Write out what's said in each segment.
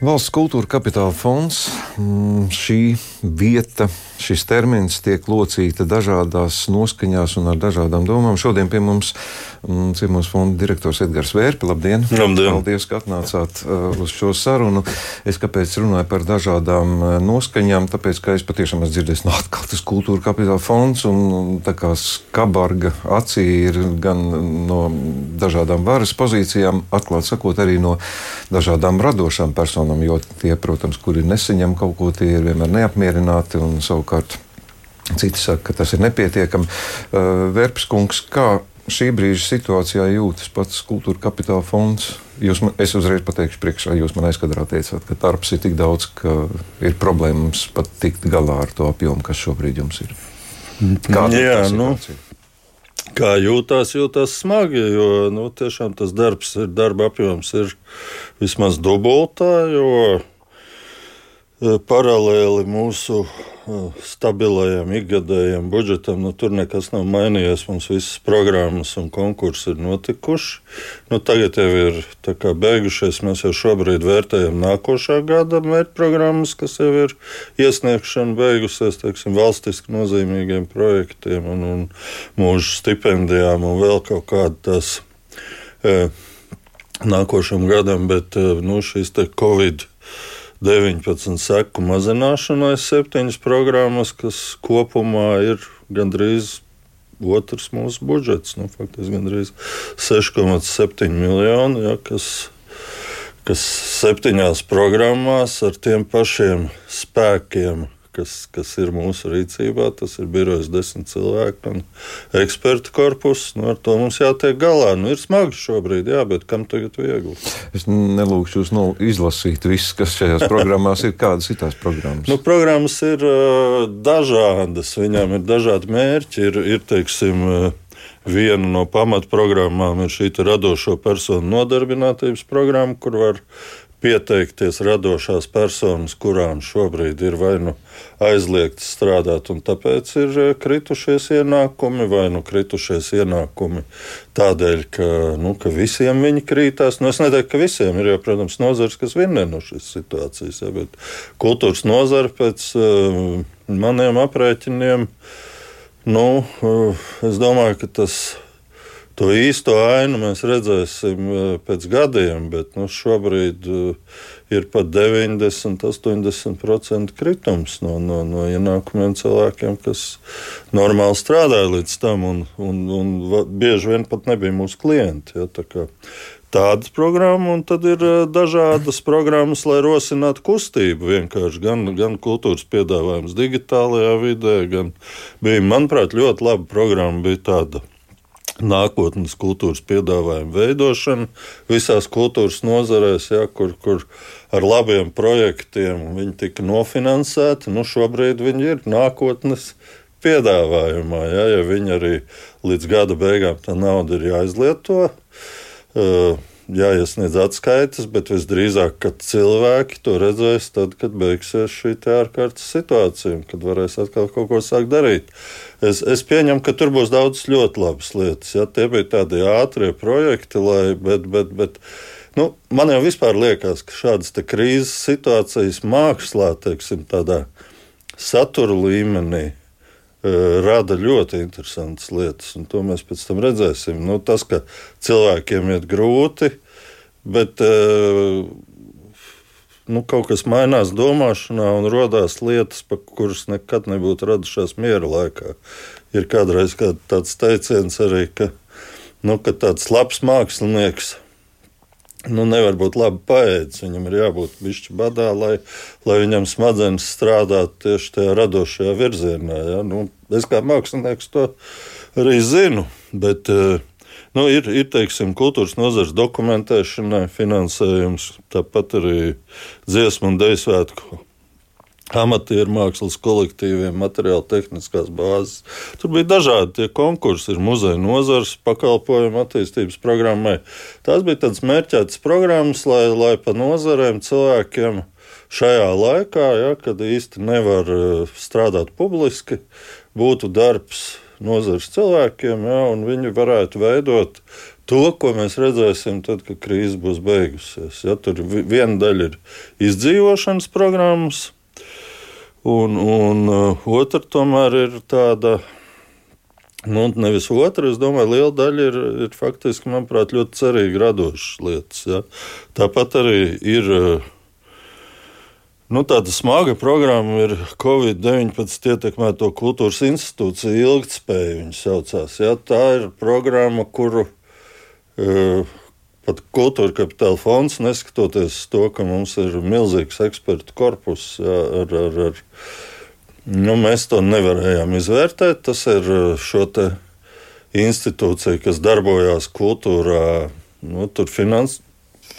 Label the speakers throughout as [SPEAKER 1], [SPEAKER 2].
[SPEAKER 1] Valsts kultūra kapitāla fonds, mm, šī vieta, šis termins tiek locīta dažādās noskaņās un ar dažādām domām. Šodien pie mums mm, ciemos fonda direktors Edgars Vērpi. Labdien!
[SPEAKER 2] Labdien.
[SPEAKER 1] Paldies, ka atnācāt uh, uz šo sarunu. Es kāpēc runāju par dažādām uh, noskaņām? Tāpēc, ka es patiešām esmu dzirdējis, no atkal tas kultūra kapitāla fonds un tā kā skabarga acī ir gan no dažādām varas pozīcijām, atklāt sakot, arī no dažādām radošām personām jo tie, protams, kuri nesaņem kaut ko, tie ir vienmēr neapmierināti un savukārt citi saka, ka tas ir nepietiekami. Uh, Verpskungs, kā šī brīža situācijā jūtas pats kultūra kapitāla fonds? Jūs man, es uzreiz pateikšu, priekšā jūs man aizkadrā teicāt, ka darbs ir tik daudz, ka ir problēmas pat tikt galā ar to apjomu, kas šobrīd jums ir.
[SPEAKER 2] Kāda ir nu, kā jūtās, jūtās smagi, jo nu, tiešām tas darbs ir, darba apjoms ir vismaz dubultā, jo paralēli mūsu e, stabilajam ikgadējam budžetam, nu, tur nekas nav mainījies. Mums visas programmas un konkursi ir notikuši. Nu, tagad jau ir beigušies. Mēs jau šobrīd vērtējam nākošā gada mērķprogrammas, kas jau ir iesniegšana beigusies teiksim, valstiski nozīmīgiem projektiem un, un mūža stipendijām un vēl kaut kādas. E, nākošam gadam, bet eh, nu, šīs Covid. 19 seku mazināšanai septiņas programmas, kas kopumā ir gandrīz otrs mūsu budžets. Nu, faktiski gandrīz 6,7 miljoni, ja, kas, kas septiņās programmās ar tiem pašiem spēkiem kas, kas ir mūsu rīcībā. Tas ir birojas desmit cilvēku un ekspertu korpus. Nu, ar to mums jātiek galā. Nu, ir smagi šobrīd, jā, bet kam tagad viegli?
[SPEAKER 1] Es nelūgšu jūs nu, izlasīt visus, kas šajās programmās ir. Kādas ir tās programmas?
[SPEAKER 2] Nu, programmas ir uh, dažādas, viņām ir dažādi mērķi. Ir, ir teiksim, uh, Viena no pamatprogrammām ir šī radošo personu nodarbinātības programma, kur var pieteikties radošās personas, kurām šobrīd ir vai nu aizliegts strādāt, un tāpēc ir eh, kritušies ienākumi, vai nu kritušies ienākumi tādēļ, ka, nu, ka visiem viņi krītās. Nu, es neteiktu, ka visiem ir, jo, protams, nozars, kas vinnē no šīs situācijas, ja, bet kultūras nozara pēc uh, maniem aprēķiniem, nu, uh, es domāju, ka tas ir To īsto ainu mēs redzēsim eh, pēc gadiem, bet nu, šobrīd eh, ir pat 90, 80% kritums no, no, no ienākumiem cilvēkiem, kas normāli strādāja līdz tam, un, un, un bieži vien pat nebija mūsu klienti. Ja, tā tādas programmas, un tad ir eh, dažādas programmas, lai rosinātu kustību. Vienkārši gan, gan kultūras piedāvājums digitālajā vidē, gan bija, manuprāt, ļoti laba programma. Bija tāda nākotnes kultūras piedāvājumu veidošana visās kultūras nozarēs, ja, kur, kur ar labiem projektiem viņi tika nofinansēti. Nu, šobrīd viņi ir nākotnes piedāvājumā. Ja, ja viņi arī līdz gada beigām tā nauda ir jāizlieto. Uh, jāiesniedz atskaites, bet visdrīzāk, ka cilvēki to redzēs tad, kad beigsies šī ārkārtas situācija, kad varēs atkal kaut ko sākt darīt. Es, es pieņemu, ka tur būs daudz ļoti labas lietas. Ja? Tie bija tādi ātrie projekti, lai, bet, bet, bet nu, man jau vispār liekas, ka šādas krīzes situācijas mākslā, teiksim, tādā satura līmenī, rada ļoti interesantas lietas, un to mēs pēc tam redzēsim. Nu, tas, ka cilvēkiem iet grūti, bet uh, nu, kaut kas mainās domāšanā un radās lietas, kuras nekad nebūtu radušās miera laikā. Ir kādreiz kā tāds teiciens arī, ka, nu, ka tāds labs mākslinieks nu, nevar būt labi paēdis. Viņam ir jābūt bišķi badā, lai, lai viņam smadzenes strādātu tieši tajā radošajā virzienā. Ja? Nu, es kā mākslinieks to arī zinu. Bet, uh, Nu, ir, ir teiksim, kultūras nozares dokumentēšanai finansējums, tāpat arī dziesmu un dēļu svētku amatieru mākslas kolektīviem, materiāla tehniskās bāzes. Tur bija dažādi konkursi, ir muzeja nozars, pakalpojumu attīstības programmai. Tās bija tādas mērķētas programmas, lai, lai pa nozarēm cilvēkiem šajā laikā, ja, kad īsti nevar eh, strādāt publiski, būtu darbs nozares cilvēkiem, ja, un viņi varētu veidot to, ko mēs redzēsim tad, kad krīze būs beigusies. Ja, tur viena daļa ir izdzīvošanas programmas, un, un uh, otra tomēr ir tāda. Nu, nevis otra, es domāju, liela daļa ir, ir faktiski, manuprāt, ļoti cerīgi radošas lietas. Ja. Tāpat arī ir uh, Nu, tāda smaga programma ir Covid-19 ietekmēto kultūras institūciju ilgspēja. Viņa saucās. Ja? Tā ir programma, kuru uh, pat kultūra kapitāla fonds, neskatoties to, ka mums ir milzīgs ekspertu korpus, ja, ar, ar, ar, nu, mēs to nevarējām izvērtēt. Tas ir šo institūciju, kas darbojās kultūrā, nu, tur finans,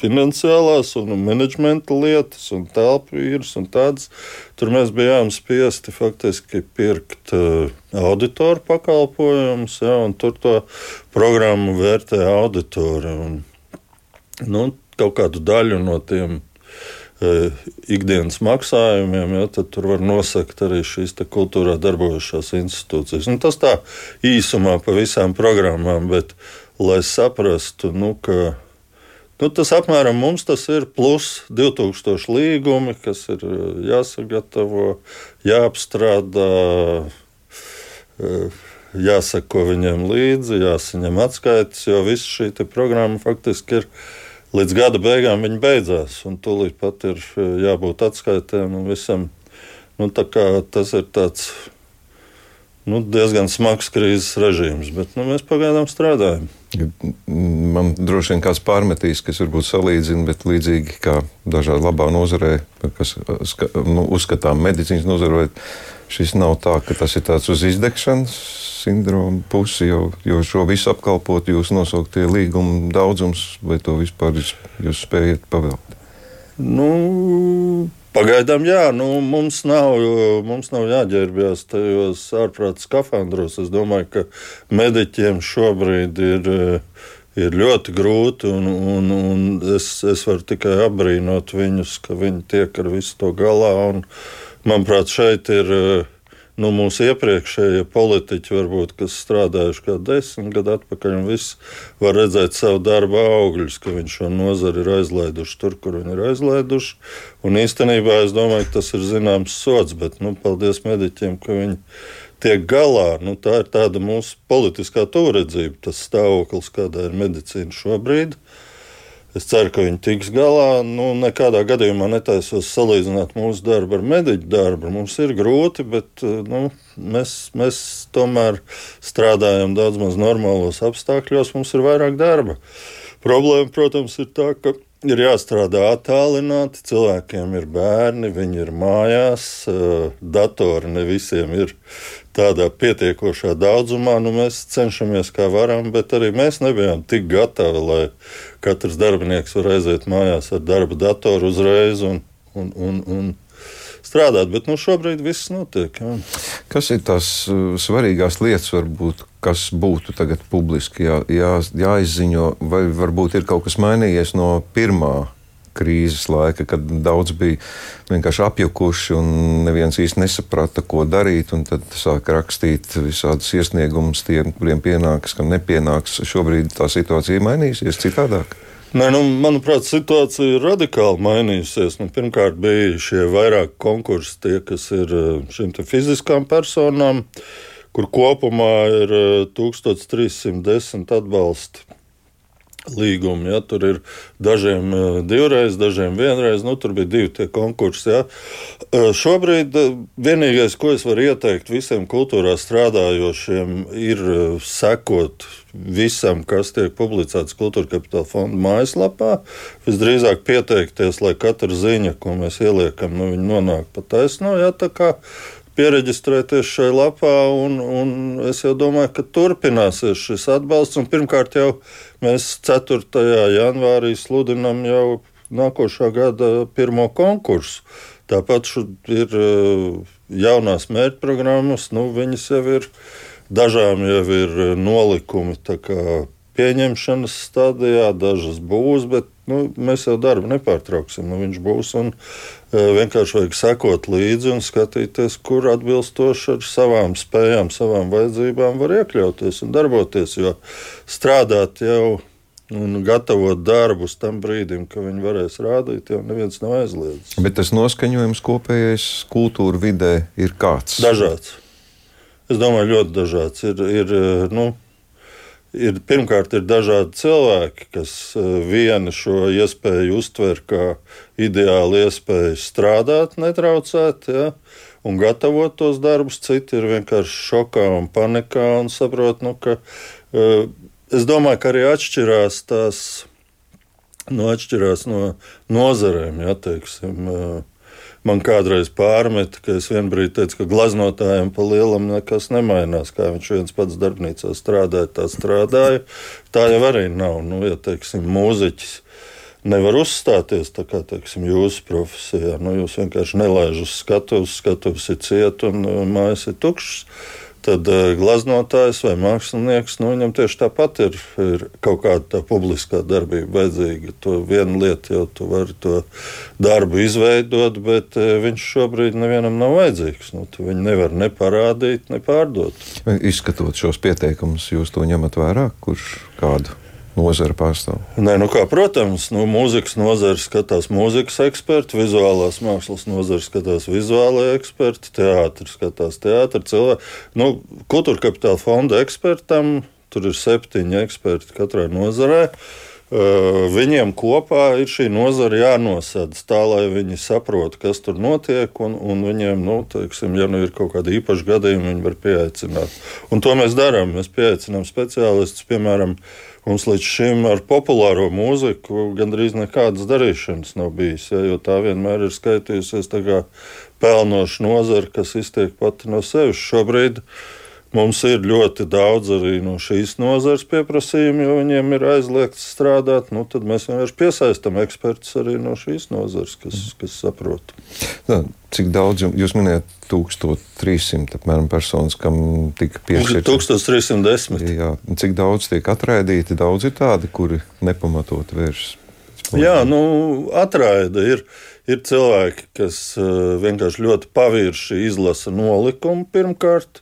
[SPEAKER 2] finansiālās un menedžmenta lietas un telpu īres un tādas. Tur mēs bijām spiesti faktiski pirkt uh, auditoru pakalpojumus, ja, un tur to programmu vērtē auditori. Un, nu, kaut kādu daļu no tiem uh, ikdienas maksājumiem, ja, tad tur var nosakt arī šīs kultūrā darbojošās institūcijas. Un tas tā īsumā pa visām programmām, bet lai saprastu, nu, ka Nu, tas apmēram mums tas ir plus 2000 līgumi, kas ir eh, jāsagatavo, jāapstrādā, eh, jāsako viņiem līdzi, jāsaņem atskaites, jo visa šī programma faktiski ir līdz gada beigām viņa beidzās. Tūlīt pat ir eh, jābūt atskaitēm un visam. Nu, tas ir tāds nu, diezgan smags krīzes režīms, bet nu, mēs pagaidām strādājam.
[SPEAKER 1] Man droši vien kāds pārmetīs, kas varbūt salīdzina, bet līdzīgi kā dažā labā nozarē, kas nu, uzskatām medicīnas nozarē, šis nav tā, ka tas ir tāds uz izdegšanas sindroma pusi, jo, jo šo visu apkalpot jūs nosauktie līguma daudzums, vai to vispār jūs, jūs spējat pavēlt?
[SPEAKER 2] Nu, Pagaidām, jā, nu, mums, nav, mums nav jāģērbjas tajos ārprātas skafandros. Es domāju, ka mediķiem šobrīd ir, ir ļoti grūti, un, un, un es, es varu tikai apbrīnot viņus, ka viņi tiek ar visu to galā. Un, manuprāt, šeit ir nu, mūsu iepriekšējie politiķi, varbūt, kas strādājuši kā desmit gadu atpakaļ, un viss var redzēt savu darbu augļus, ka viņi šo nozari ir aizlaiduši tur, kur viņi ir aizlaiduši. Un īstenībā es domāju, ka tas ir zināms sots, bet nu, paldies mediķiem, ka viņi tiek galā. Nu, tā ir tāda mūsu politiskā tūredzība, tas stāvoklis, kādā ir medicīna šobrīd. Es ceru, ka viņi tiks galā. Nu, nekādā gadījumā netaisos salīdzināt mūsu darbu ar mediķu darbu. Mums ir grūti, bet nu, mēs, mēs tomēr strādājam daudz maz normālos apstākļos. Mums ir vairāk darba. Problēma, protams, ir tā, ka ir jāstrādā attālināti. Cilvēkiem ir bērni, viņi ir mājās, datori ne visiem ir tādā pietiekošā daudzumā. Nu, mēs cenšamies kā varam, bet arī mēs nebijām tik gatavi, lai katrs darbinieks var aiziet mājās ar darba datoru uzreiz. Un, un, un, un strādāt, bet nu, šobrīd viss notiek. Jā.
[SPEAKER 1] Kas ir tās uh, svarīgās lietas, varbūt, kas būtu tagad publiski jā, jā, jāizziņo, vai varbūt ir kaut kas mainījies no pirmā? Krīzes laika, kad daudz bija vienkārši apjukuši un neviens īsti nesaprata, ko darīt. Tad sāka rakstīt visādus iesniegumus tiem, kuriem pienāks, kam nepienāks. Šobrīd tā situācija ir mainījusies citādāk.
[SPEAKER 2] Nē, nu, manuprāt, situācija ir radikāli mainījusies. Nu, pirmkārt, bija šie vairāk konkursi, tie, kas ir eh, šīm fiziskām personām, kur kopumā ir 1310 eh, atbalsti līgumi. Ja, tur ir dažiem eh, divreiz, dažiem vienreiz. Nu, tur bija divi tie konkursi. Ja. Eh, šobrīd eh, vienīgais, ko es varu ieteikt visiem kultūrā strādājošiem, ir sekot visam, kas tiek publicēts Kultūra Kapitāla fonda mājaslapā. Visdrīzāk pieteikties, lai katra ziņa, ko mēs ieliekam, nu, nonāk pa taisno. Ja, pieregistrēties šai lapā, un, un es domāju, ka turpināsies šis atbalsts. Pirmkārt, jau mēs 4. janvārī sludinam jau nākošā gada pirmo konkursu. Tāpat ir eh, jaunās mērķprogrammas, nu, viņas jau ir, dažām jau ir nolikumi pieņemšanas stadijā, dažas būs, bet nu, mēs jau darbu nepārtrauksim. Nu, viņš būs un e, vienkārši vajag sekot līdzi un skatīties, kur atbilstoši ar savām spējām, savām vajadzībām var iekļauties un darboties. Jo strādāt jau un gatavot darbus tam brīdim, kad viņi varēs rādīt, jau neviens nav aizliedzis.
[SPEAKER 1] Bet tas noskaņojums kopējais kultūra vidē ir kāds?
[SPEAKER 2] Dažāds. Es domāju, ļoti dažāds. Ir, ir, nu, ir, pirmkārt, ir dažādi cilvēki, kas eh, viena šo iespēju uztver kā ideālu iespēju strādāt, netraucēt. Ja? Un gatavot tos darbus, citi ir vienkārši šokā un panikā un saprot, nu, ka uh, es domāju, ka arī atšķirās tās nu, atšķirās no nozarēm. Ja, teiksim, man kādreiz pārmeta, ka es vienbrīd teicu, ka glaznotājiem pa lielam nekas nemainās. Kā viņš viens pats darbnīcā strādāja, tā strādāja. Tā jau arī nav. Nu, ja, teiksim, mūziķis nevar uzstāties tā kā teiksim, jūsu profesijā. Nu, jūs vienkārši nelaižat uz skatuves, skatuves ir cieta un mājas ir tukšas tad uh, glaznotājs vai mākslinieks, nu, viņam tieši tāpat ir, ir kaut kāda publiskā darbība vajadzīga. To vienu lietu jau tu vari to darbu izveidot, bet uh, viņš šobrīd nevienam nav vajadzīgs. Nu, viņu nevar ne parādīt, ne pārdot.
[SPEAKER 1] Izskatot šos pieteikumus, jūs to ņemat vērā, kurš kādu nozara pārstāv?
[SPEAKER 2] Nē, nu kā, protams, nu, mūzikas nozara skatās mūzikas eksperti, vizuālās mākslas nozara skatās vizuālajie eksperti, teātris skatās teātris, cilvēki. Nu, kultūra kapitāla fonda ekspertam tur ir septiņi eksperti katrā nozarē. Uh, viņiem kopā ir šī nozara jānosedz tā, lai viņi saprotu, kas tur notiek. Un, un viņiem, nu, teiksim, ja nu ir kaut kāda īpaša gadījuma, viņi var pieaicināt. Un to mēs darām. Mēs pieaicinām speciālistus, piemēram, uh, Mums līdz šim ar populāro mūziku gandrīz nekādas darīšanas nav bijis, ja, jo tā vienmēr ir skaitījusies pelnoša nozara, kas iztiek pati no sevis. Šobrīd mums ir ļoti daudz arī no šīs nozares pieprasījumu, jo viņiem ir aizliegts strādāt. Nu, tad mēs vienkārši piesaistām ekspertus arī no šīs nozares, kas, kas saprot.
[SPEAKER 1] Tā, cik daudz jūs minējat? 1300 apmēram, personas, kam tika piešķirta.
[SPEAKER 2] 1310.
[SPEAKER 1] Jā, cik daudz tiek atraidīti? Daudz ir tādi, kuri nepamatot vēršas.
[SPEAKER 2] Jā, nu, atraida ir. Ir cilvēki, kas uh, vienkārši ļoti pavirši izlasa nolikumu pirmkārt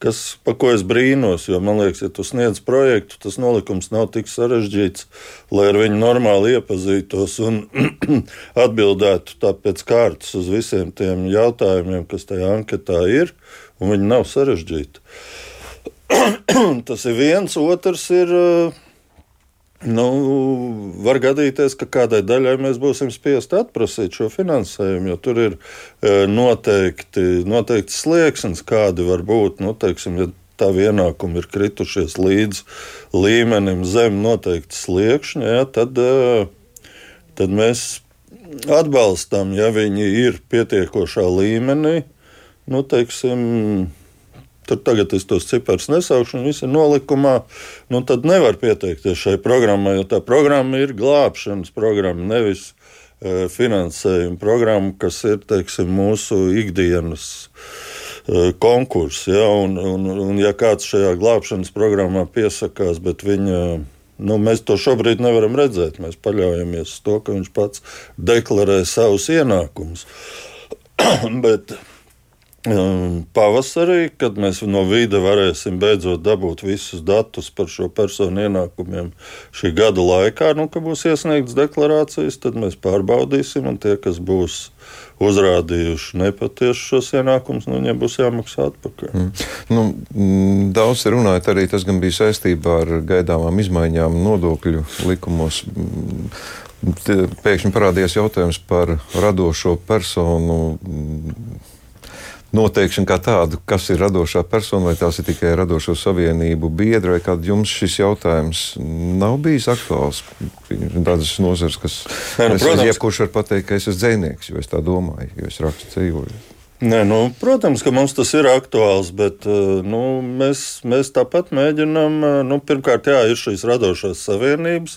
[SPEAKER 2] kas, pa ko es brīnos. Jo man liekas, ja tu sniedz projektu, tas nolikums nav tik sarežģīts, lai ar viņu normāli iepazītos un atbildētu pēc kārtas uz visiem tiem jautājumiem, kas tajā anketā ir, viņi nav sarežģīti. tas ir viens, otrs ir. Uh, Nu, var gadīties, ka kādai daļai mēs būsim spiest atprasīt šo finansējumu, jo tur ir e, noteikti, noteikti slieksnis, kādi var būt. Nu, teiksim, ja tā ienākumi ir kritušies līdz līmenim zem noteikta sliekšņa, ja, tad, e, tad mēs atbalstam, ja viņi ir pietiekošā līmenī. Nu, teiksim, Tur tagad es tos ciparus nesaukšu, un viss ir nolikumā. Nu, tad nevar pieteikties šai programmai, jo tā programma ir glābšanas programma, nevis uh, finansējuma programma, kas ir teiksim, mūsu ikdienas uh, konkurss. Ja? Un, un, un, ja kāds šajā glābšanas programmā piesakās, bet viņa. Nu, mēs to šobrīd nevaram redzēt. Mēs paļaujamies uz to, ka viņš pats deklarē savus ienākumus. bet pavasarī, kad mēs no vīda varēsim beidzot dabūt visus datus par šo personu ienākumiem šī gada laikā, nu, kad būs iesniegts deklarācijas, tad mēs pārbaudīsim, un tie, kas būs uzrādījuši nepatiesu šos ienākumus, nu, viņiem būs jāmaksā atpakaļ. Mm.
[SPEAKER 1] Nu, mm, daudz runājot arī tas gan bija saistībā ar gaidāmām izmaiņām nodokļu likumos. Mm, pēkšņi parādījās jautājums par radošo personu noteikšanu kā tādu, kas ir radošā persona, vai tās ir tikai radošo savienību biedri, vai kāds jums šis jautājums nav bijis aktuāls? Tādas nozares, kas. Nē, nu, protams, jebkurš var pateikt, ka es esmu dzēnieks, jo es tā domāju, jo es rakstu ceļojumu.
[SPEAKER 2] Nē, nu, protams, ka mums tas ir aktuāls, bet eh, nu, mēs, mēs tāpat mēģinām. Eh, nu, pirmkārt, jā, ir šīs radošās savienības,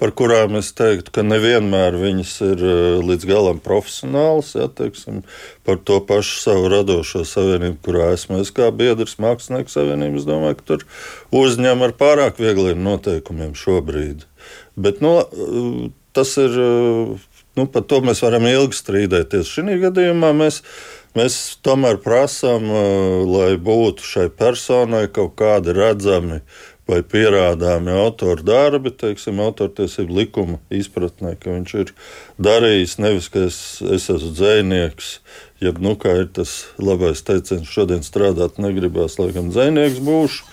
[SPEAKER 2] par kurām es teiktu, ka nevienmēr viņas ir eh, līdz galam profesionālas. Jā, teiksim, par to pašu savu radošo savienību, kurā esmu es kā biedrs, mākslinieku savienību. Es domāju, ka tur uzņem ar pārāk viegliem noteikumiem šobrīd. Bet nu, tas ir. Nu, par to mēs varam ilgi strīdēties. Šī gadījumā mēs Mēs tomēr prasām, lai būtu šai personai kaut kādi redzami vai pierādāmi autora darbi, teiksim, autortiesību likuma izpratnē, ka viņš ir darījis nevis, ka es, es esmu dzēnieks, jeb, nu, ir tas labais teiciens, šodien strādāt negribās, lai gan dzēnieks būšu.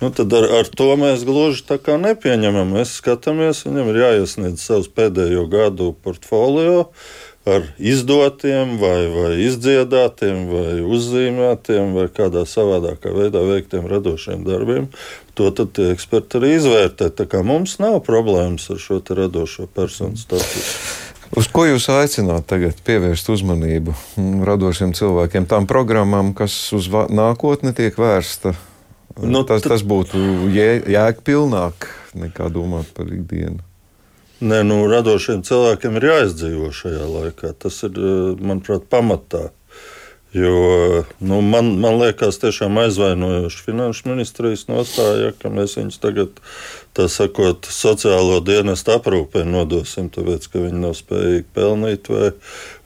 [SPEAKER 2] Nu, tad ar, ar to mēs gluži tā kā nepieņemam. Mēs skatāmies, viņam ir jāiesniedz savus pēdējo gadu portfolio ar izdotiem, vai, vai izdziedātiem, vai uzzīmētiem, vai kādā savādākā veidā veiktiem radošiem darbiem. To tad eksperti arī izvērtē. Tā kā mums nav problēmas ar šo radošo personu statusu.
[SPEAKER 1] Uz ko jūs aicināt tagad pievērst uzmanību radošiem cilvēkiem, tām programmām, kas uz nākotni tiek vērsta? Nu, tas, tas būtu jē, jēgpilnāk nekā domāt par ikdienu.
[SPEAKER 2] Nē, nu, radošiem cilvēkiem ir jāizdzīvo šajā laikā. Tas ir, eh, manuprāt, pamatā. Jo nu, man, man liekas, tiešām aizvainojoši finanšu ministrijas nostāja, ka mēs viņus tagad, tā sakot, sociālo dienestu aprūpē nodosim, tāpēc, ka viņi nav spējīgi pelnīt vai,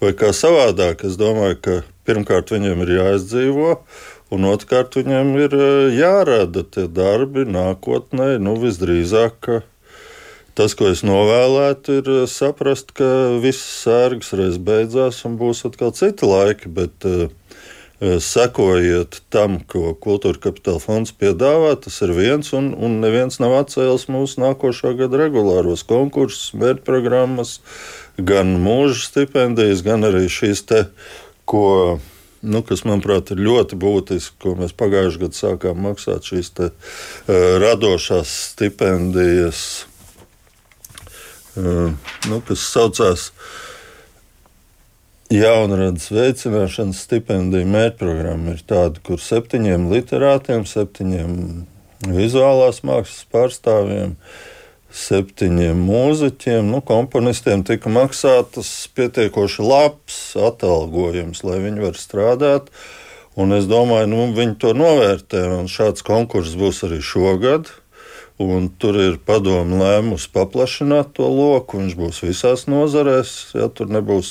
[SPEAKER 2] vai kā savādāk. Es domāju, ka pirmkārt viņiem ir jāizdzīvo. Un otrkārt, viņiem ir eh, jārada tie darbi nākotnē, nu visdrīzāk Tas, ko es novēlētu, ir eh, saprast, ka viss sērgas reiz beidzās un būs atkal citi laiki. Bet, uh, Sekojiet tam, ko Kultūra Kapitāla fonds piedāvā, tas ir viens, un, un neviens nav atcēlis mūsu nākošā gada regulāros konkursus, mērķprogrammas, gan mūža stipendijas, gan arī šīs te, ko nu, kas, manuprāt, ir ļoti būtiski, ko mēs pagājušajā gadā sākām maksāt šīs te, uh, radošās stipendijas nu, kas saucās Jaunradas veicināšanas stipendiju mērķprogramma. Ir tāda, kur septiņiem literātiem, septiņiem vizuālās mākslas pārstāvjiem, septiņiem mūziķiem, nu, komponistiem tika maksātas pietiekoši labs atalgojums, lai viņi varētu strādāt. Un es domāju, nu, viņi to novērtē, šāds konkurss būs arī šogad. Un tur ir padomu lēmusi paplašināt to loku. Viņš būs visās nozarēs. Ja, tur nebūs,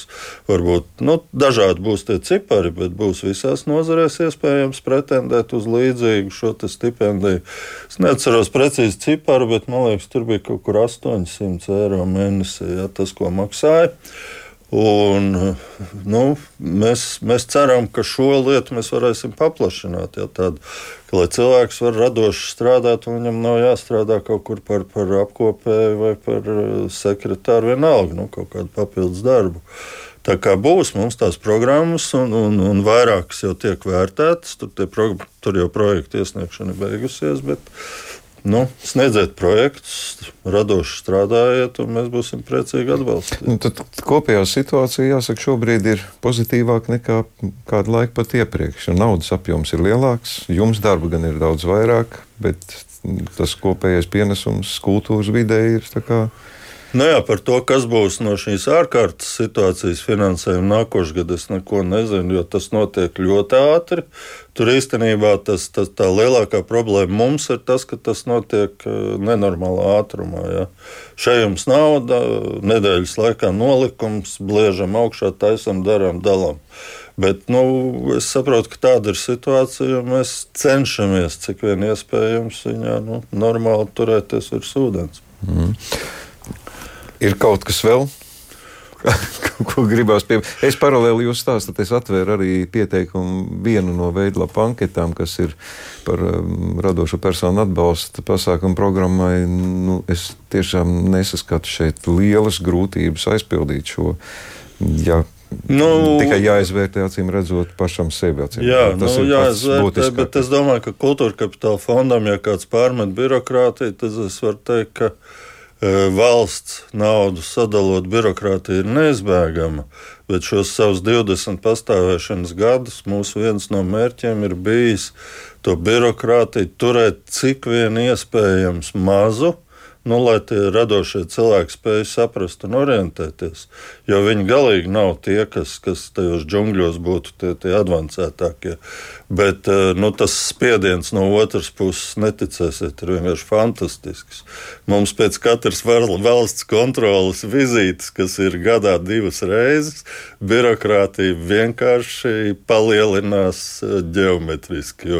[SPEAKER 2] varbūt nu, dažādi būs tie cipari, bet būs visās nozarēs iespējams pretendēt uz līdzīgu šo stipendiju. Es neatceros precīzi ciparu, bet man liekas, tur bija kaut kur 800 eiro mēnesī, ja, tas, ko maksāja. Un, nu, mēs, mēs ceram, ka šo lietu mēs varēsim paplašināt. Ja, tādu, ka, lai cilvēks var radoši strādāt, un viņam nav jāstrādā kaut kur par, par apkopēju vai par eh, sekretāru, vienalga, nu, kaut kādu papildus darbu. Tā kā būs mums tās programmas, un, un, un vairākas jau tiek vērtētas, tur, pro, tur jau projekta iesniegšana beigusies. Bet, Nu, sniedziet projektus, radoši strādājiet, un mēs būsim priecīgi atbalstīt.
[SPEAKER 1] Nu, tad kopējā situācija, jāsaka, šobrīd ir pozitīvāka nekā kādu laiku pat iepriekš. Naudas apjoms ir lielāks, jums darba gan ir daudz vairāk, bet tas kopējais pienesums kultūras vidē ir
[SPEAKER 2] Nu jā, par to, kas būs no šīs ārkārtas situācijas finansējuma nākošais gads, es neko nezinu, jo tas notiek ļoti ātri. Tur īstenībā tas, tas, tā lielākā problēma mums ir tas, ka tas notiek eh, nenormālā ātrumā. Ja. Šeit jums nauda, nedēļas laikā nolikums, bliežam augšā, taisam, darām, dalām. Bet nu, es saprotu, ka tāda ir situācija, un mēs cenšamies, cik vien iespējams, viņā nu, normāli turēties virs ūdens. Mm.
[SPEAKER 1] Ir kaut kas vēl? ko gribās piebilst. Es paralēli jūs stāstat, es atvēru arī pieteikumu vienu no veidlapu anketām, kas ir par um, radošo personu atbalsta pasākumu programmai. Nu, es tiešām nesaskatu šeit lielas grūtības aizpildīt šo. Ja Nu, Tikai jāizvērtē, acīm redzot, pašam sevi.
[SPEAKER 2] Jā, tas nu, ir jāizvērtē, bet es domāju, ka kultūra kapitāla fondam, ja kāds pārmet birokrātiju, tad es varu teikt, ka valsts naudu sadalot birokrātija ir neizbēgama, bet šos savus 20 pastāvēšanas gadus mūsu viens no mērķiem ir bijis to birokrātiju turēt cik vien iespējams mazu nu, lai tie radošie cilvēki spēj saprast un orientēties. Jo viņi galīgi nav tie, kas, kas tajos džungļos būtu tie, tie avansētākie. Bet eh, nu, tas spiediens no otras puses, neticēsiet, ir vienkārši fantastisks. Mums pēc katras valsts kontrolas vizītes, kas ir gadā divas reizes, birokrātija vienkārši palielinās ģeometriski.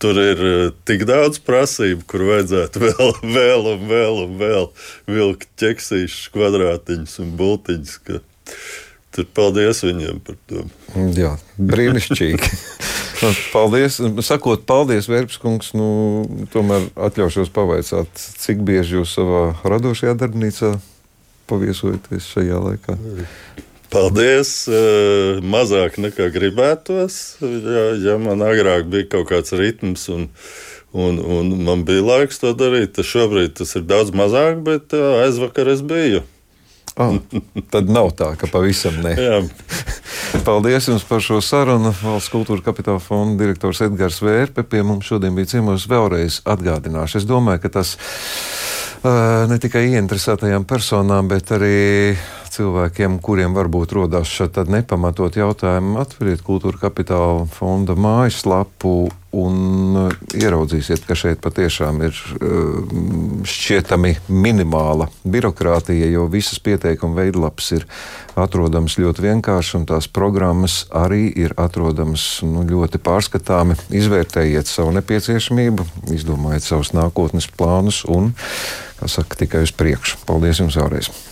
[SPEAKER 2] Tur ir tik daudz prasību, kur vajadzētu vēl, vēl un vēl un vēl vilkt ķeksīšus, kvadrātiņus un bultiņus. Tur paldies viņiem par to.
[SPEAKER 1] Jā, brīnišķīgi. Nu, paldies. Sakot, paldies, Vērpskungs. Nu, tomēr atļaušos pavaicāt, cik bieži jūs savā radošajā darbnīcā paviesojaties šajā laikā.
[SPEAKER 2] Paldies! Mazāk nekā gribētos. Ja, ja man agrāk bija kaut kāds ritms un, un, un man bija laiks to darīt, tad šobrīd tas ir daudz mazāk, bet aizvakar es biju.
[SPEAKER 1] Oh, tad nav tā, ka pavisam ne. Paldies jums par šo sarunu. Valsts kultūra kapitāla fonda direktors Edgars Vērpe pie mums šodien bija ciemos. Vēlreiz atgādināšu. Es domāju, ka tas uh, ne tikai ieinteresētajām personām, bet arī cilvēkiem, kuriem varbūt rodas šādi nepamatot jautājumi, atveriet kultūra kapitāla fonda mājaslapu un uh, ieraudzīsiet, ka šeit patiešām ir uh, šķietami minimāla birokrātija, jo visas pieteikuma veidlapas ir atrodamas ļoti vienkārši, un tās programmas arī ir atrodamas nu, ļoti pārskatāmi. Izvērtējiet savu nepieciešamību, izdomājiet savus nākotnes plānus un, kā saka, tikai uz priekšu. Paldies jums vēlreiz!